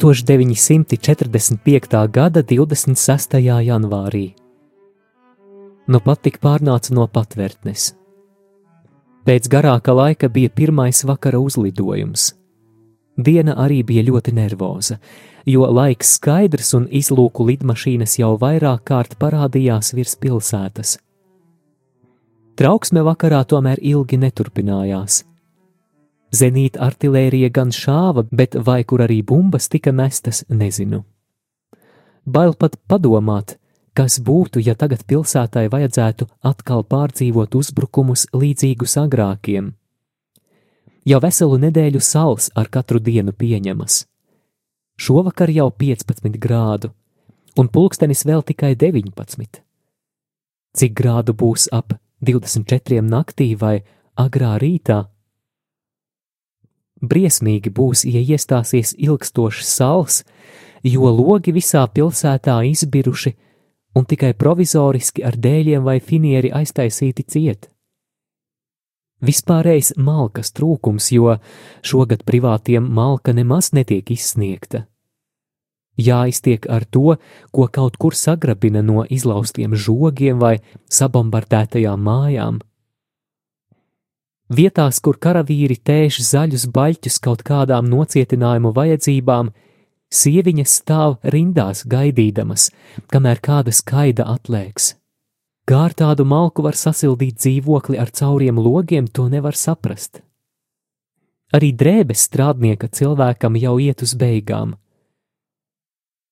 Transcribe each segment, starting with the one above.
1945. gada 26. janvārī. Nu pat tik pārnāca no patvērtnes. Pēc garāka laika bija pirmais vakara uzlidojums. Diena arī bija ļoti nervoza, jo laiks skaidrs un izlūku lidmašīnas jau vairāk kārt parādījās virs pilsētas. Trauksme vakarā tomēr ilgi neturpinājās. Zenīta artērija gan šāva, bet vai kur arī bumbas tika mestas, nezinu. Bail pat padomāt, kas būtu, ja tagad pilsētai vajadzētu atkal pārdzīvot uzbrukumus līdzīgus agrākiem. Jau veselu nedēļu sals ar katru dienu pieņemas. Šovakar jau 15 grādu, un pulkstenis vēl tikai 19. Cik grādu būs ap 24 naktī vai agrā rītā? Briesmīgi būs, ja iestāsies ilgstošs sals, jo logi visā pilsētā izbiruši un tikai provizoriski ar dēļiem vai finieri aiztaisīti ciet. Vispārējais malkas trūkums, jo šogad privātiem malka nemaz netiek izsniegta. Jāiztiek ar to, ko kaut kur sagrabina no izlaustiem žogiem vai sabombardētajām mājām Vietās, kur karavīri tēš zaļus baļķus kaut kādām nocietinājumu vajadzībām, sieviņas stāv rindās gaidīdamas, kamēr kāda skaida atlēks. Kā ar tādu malku var sasildīt dzīvokli ar cauriem logiem, to nevar saprast. Arī drēbes strādnieka cilvēkam jau iet uz beigām,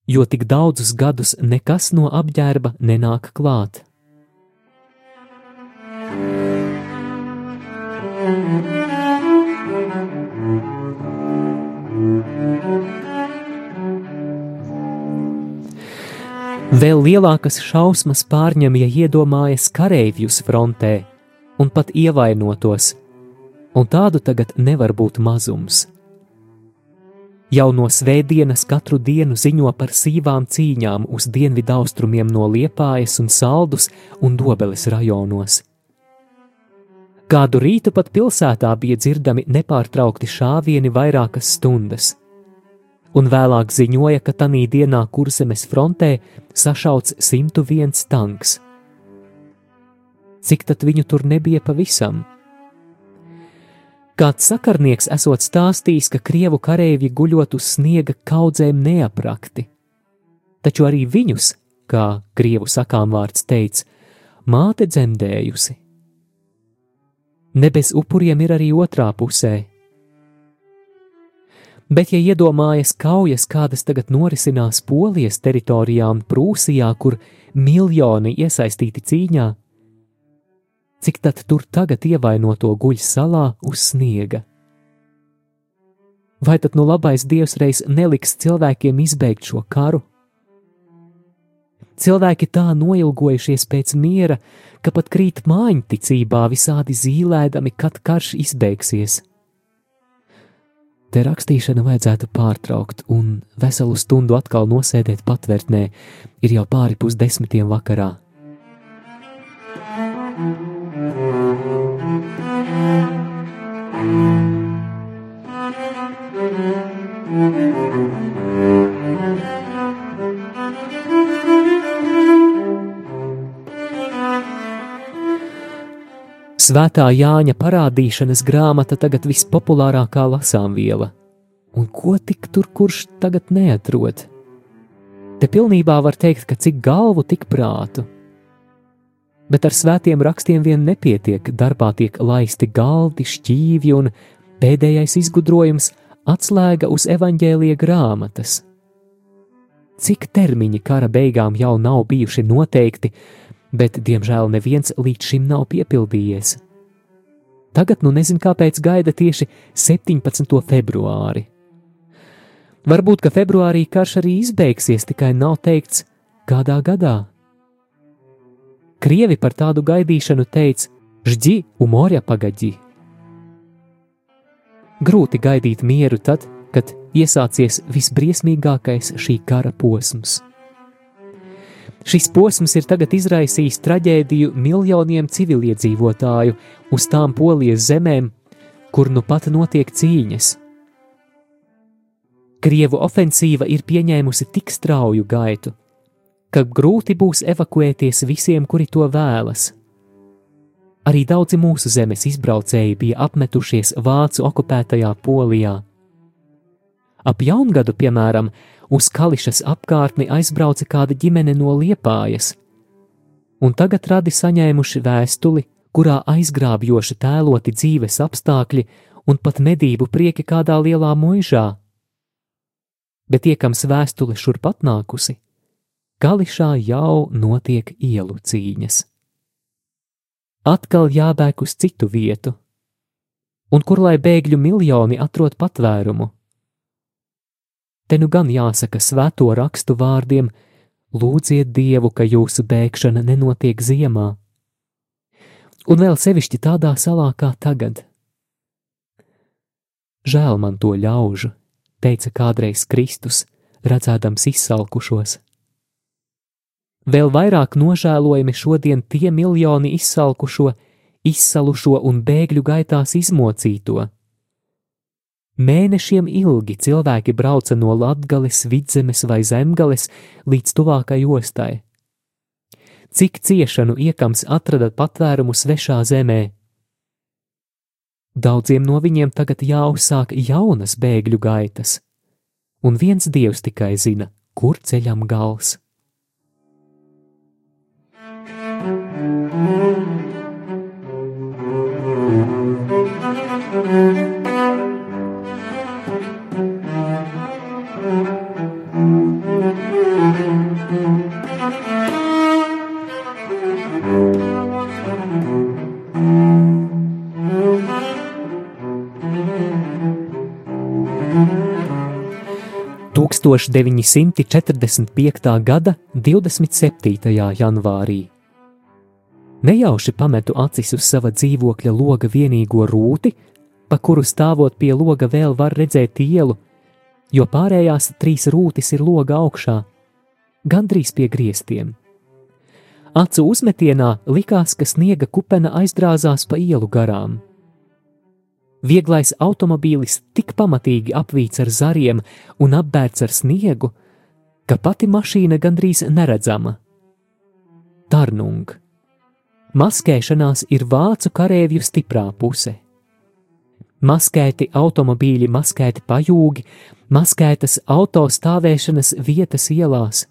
jo tik daudzus gadus nekas no apģērba nenāk klāt. Vēl lielākas šausmas pārņem, ja iedomājas kareivjus frontē un pat ievainotos, un tādu tagad nevar būt mazums. Jau no svētdienas katru dienu ziņo par sīvām cīņām uz dienvidu austrumiem no Liepājas un Saldus un Dobeles rajonos. Kādu rītu pat pilsētā bija dzirdami nepārtraukti šāvieni vairākas stundas, un vēlāk ziņoja, ka tanī dienā kurzemes frontē sašauts 101 tanks. Cik tad viņu tur nebija pavisam? Kāds sakarnieks esot stāstījis, ka krievu kareivji guļot uz sniega kaudzēm neaprakti, taču arī viņus, kā krievu sakām vārds teica, māte dzemdējusi ne bez upuriem ir arī otrā pusē. Bet, ja iedomājas kaujas, kādas tagad norisinās Polijas teritorijā un Prūsijā, kur miljoni iesaistīti cīņā, cik tad tur tagad ievainoto guļ salā uz sniega? Vai tad nu labais dievs reiz neliks cilvēkiem izbeigt šo karu? Cilvēki tā noilgojušies pēc miera, ka pat krīt mājiņticībā visādi zīlēdami, kad karš izbeigsies. Te rakstīšana vajadzētu pārtraukt, un veselu stundu atkal nosēdēt patvērtnē ir jau pāri pusdesmitiem vakarā. Svētā Jāņa parādīšanas grāmata tagad vispopulārākā lasāmviela, un ko tik tur kurš tagad neatrod? Te pilnībā var teikt, ka cik galvu, tik prātu. Bet ar svētiem rakstiem vien nepietiek, darbā tiek laisti galdi, šķīvi un pēdējais izgudrojums - atslēga uz evaņģēlīja grāmatas. cik termiņi kara beigām jau nav bijuši noteikti, bet diemžēl neviens līdz šim nav piepildījies. Tagad nu nezinu, kāpēc gaida tieši 17. februāri. Varbūt, ka februārī karš arī izbeigsies, tikai nav teikts, kādā gadā. Krievi par tādu gaidīšanu teica: Žģi umorja pagaģi. Grūti gaidīt mieru tad, kad iesācies visbriesmīgākais šī kara posms. Šis posms ir tagad izraisījis traģēdiju miljoniem civiliedzīvotāju uz tām polijas zemēm, kur nu pat notiek cīņas. Krievu ofensīva ir pieņēmusi tik strauju gaitu, ka grūti būs evakuēties visiem, kuri to vēlas. Arī daudzi mūsu zemes izbraucēji bija apmetušies vācu okupētajā Polijā. Ap jaungadu, piemēram, uz Kališas apkārtni aizbrauca kāda ģimene no Liepājas, un tagad radi saņēmuši vēstuli, kurā aizgrābjoši tēloti dzīves apstākļi un pat medību prieki kādā lielā muižā. Bet iekams vēstule šurp atnākusi, Kališā jau notiek ielu cīņas. Atkal jābēg uz citu vietu, un kur lai bēgļu miljoni atrod patvērumu? Te nu gan jāsaka svēto rakstu vārdiem: Lūdziet Dievu, ka jūsu bēgšana nenotiek ziemā. Un vēl sevišķi tādā salā kā tagad. Žēl man to ļaužu, teica kādreiz Kristus, redzēdams izsalkušos. Vēl vairāk nožēlojami šodien tie miljoni izsalkušo, izsalušo un bēgļu gaitās izmocīto Mēnešiem ilgi cilvēki brauca no Latvijas, Vidzemes vai Zemgales līdz tuvākai ostai. Cik ciešanu iekams atrada patvērumu svešā zemē? Daudziem no viņiem tagad jāuzsāk jaunas bēgļu gaitas, un viens dievs tikai zina, kur ceļam gals. 1945. gada 27. janvārī. Nejauši pametu acis uz sava dzīvokļa loga vienīgo rūti, pa kuru stāvot pie loga vēl var redzēt ielu, jo pārējās trīs rūtis ir loga augšā, gandrīz pie griestiem. Acu uzmetienā likās, ka sniega kupena aizdrāzās pa ielu garām. Vieglais automobīlis tik pamatīgi apvīts ar zariem un apbērts ar sniegu, ka pati mašīna gandrīz neredzama. Tarnung. Maskēšanās ir vācu kareivju stiprā puse. Maskēti automobīļi, maskēti pajūgi, maskētas auto stāvēšanas vietas ielās.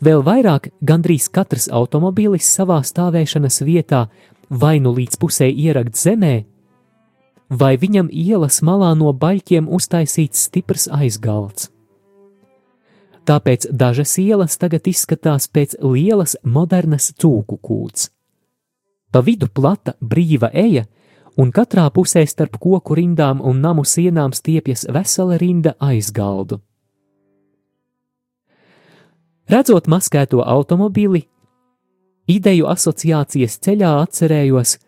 Vēl vairāk, gandrīz katrs automobīlis savā stāvēšanas vietā vai nu līdz pusē ierakt zemē, vai viņam ielas malā no baļķiem uztaisīts stiprs aizgalds. Tāpēc dažas ielas tagad izskatās pēc lielas, modernas cūku kūts. Pa vidu plata, brīva eja, un katrā pusē starp koku rindām un namu sienām stiepjas vesela rinda aizgaldu. Redzot maskēto automobīli, ideju asociācijas ceļā atcerējos,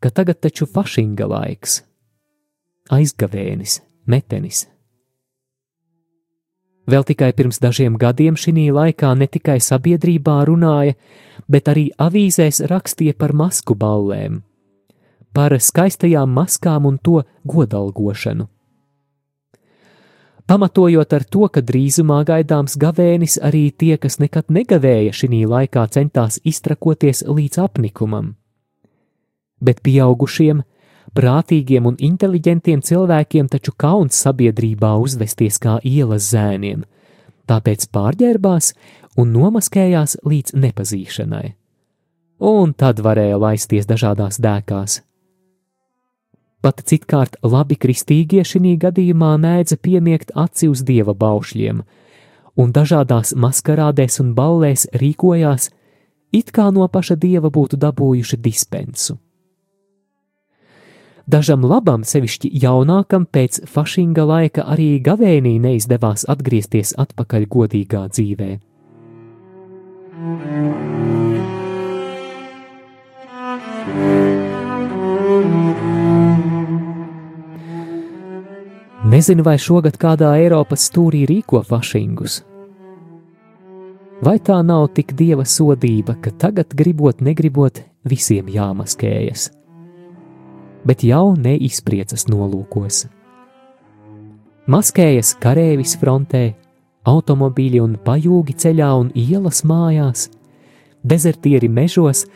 ka tagad taču fašinga laiks aizgavēnis, metenis. Vēl tikai pirms dažiem gadiem šī laikā ne tikai sabiedrībā runāja, bet arī avīzēs rakstīja par masku ballēm, par skaistajām maskām un to godalgošanu. Pamatojot ar to, ka drīzumā gaidāms gavēnis, arī tie, kas nekad negavēja šī laikā, centās iztrakoties līdz apnikumam. Bet pieaugušiem Prātīgiem un inteliģentiem cilvēkiem taču kauns sabiedrībā uzvesties kā ielas zēniem, tāpēc pārģērbās un nomaskējās līdz nepazīšanai. Un tad varēja laisties dažādās dēkās. Pat citkārt labi kristīgie šī gadījumā mēdza piemiegt aci uz dieva baušļiem, un dažādās maskarādēs un ballēs rīkojās, it kā no paša dieva būtu dabūjuši dispensu. Dažam labam, sevišķi jaunākam, pēc fašinga laika arī gavēnī neizdevās atgriezties atpakaļ godīgā dzīvē. Nezinu, vai šogad kādā Eiropas stūrī rīko fašingus. Vai tā nav tik dieva sodība, ka tagad, gribot, negribot, visiem jāmaskējas, bet jau neizpriecas nolūkos. Maskējas kareivis frontē, automobīļi un pajūgi ceļā un ielas mājās, dezertieri mežos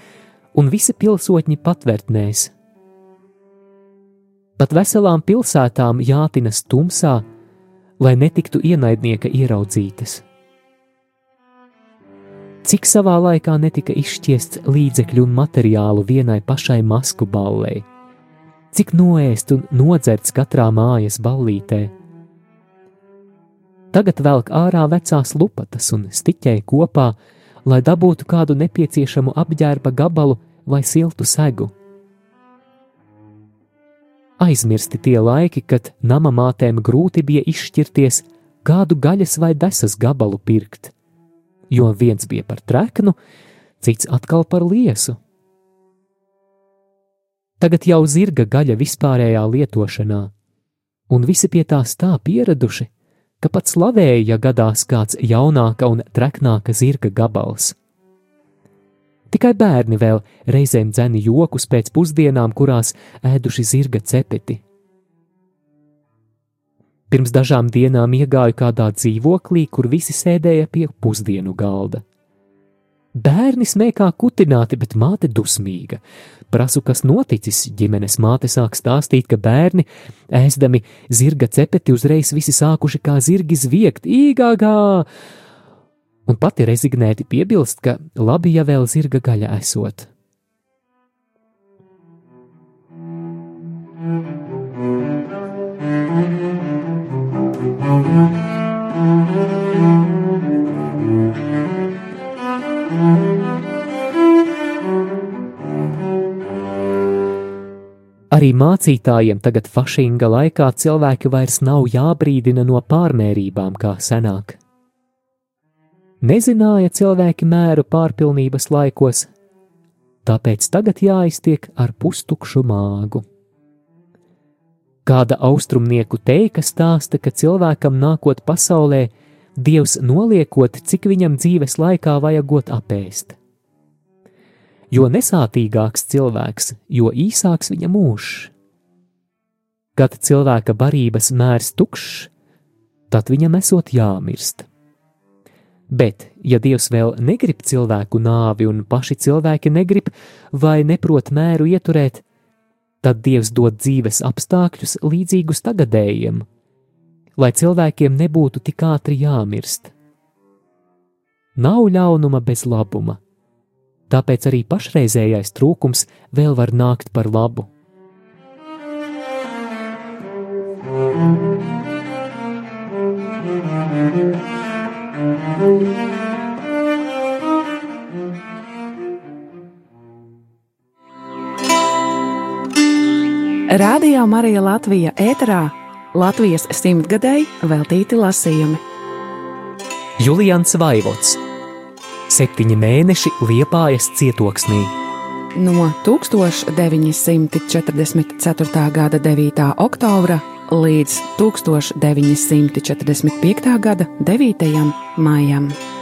un visi pilsoņi patvērtnēs. Pat veselām pilsētām jātinas tumsā, lai netiktu ienaidnieka ieraudzītas. Cik savā laikā netika izšķiests līdzekļu un materiālu vienai pašai masku ballei, cik noēst un nodzerts katrā mājas ballītē. Tagad velk ārā vecās lupatas un stiķē kopā, lai dabūtu kādu nepieciešamu apģērba gabalu vai siltu segu. Aizmirsti tie laiki, kad nama mātēm grūti bija izšķirties, kādu gaļas vai desas gabalu pirkt, jo viens bija par treknu, cits atkal par liesu. Tagad jau zirga gaļa vispārējā lietošanā, un visi pie tās tā pieraduši, ka pat slavēja, ja gadās kāds jaunāka un treknāka zirga gabals. Tikai bērni vēl reizēm dzeni jokus pēc pusdienām, kurās ēduši zirga cepeti. Pirms dažām dienām iegāju kādā dzīvoklī, kur visi sēdēja pie pusdienu galda. Bērni smēkā kutināti, bet māte dusmīga. Prasu, kas noticis. Ģimenes māte sāk stāstīt, ka bērni, ēstami zirga cepeti, uzreiz visi sākuši kā zirgi zviegt, īgāgā! Un pati rezignēti piebilst, ka labi, ja vēl zirga gaļa esot. Arī mācītājiem tagad fašinga laikā cilvēki vairs nav jābrīdina no pārmērībām kā senāk. Nezināja cilvēki mēru pārpilnības laikos, tāpēc tagad jāiztiek ar pustukšu māgu. Kāda austrumnieku teika stāsta, ka cilvēkam nākot pasaulē, Dievs noliekot, cik viņam dzīves laikā vajagot apēst jo nesātīgāks cilvēks, jo īsāks viņa mūžs. Kad cilvēka barības mērs tukšs, tad viņam esot jāmirst. Bet, ja Dievs vēl negrib cilvēku nāvi un paši cilvēki negrib vai neprot mēru ieturēt, tad Dievs dod dzīves apstākļus līdzīgus tagadējiem, lai cilvēkiem nebūtu tik ātri jāmirst. Nav ļaunuma bez labuma, tāpēc arī pašreizējais trūkums vēl var nākt par labu. Radio Marija Latvija ēterā Latvijas simtgadēji veltīti lasījumi. Julians Vaivots septiņi mēneši Liepājas cietoksnī. No 1944. gada 9. oktobra līdz 1945. gada 9. maijam.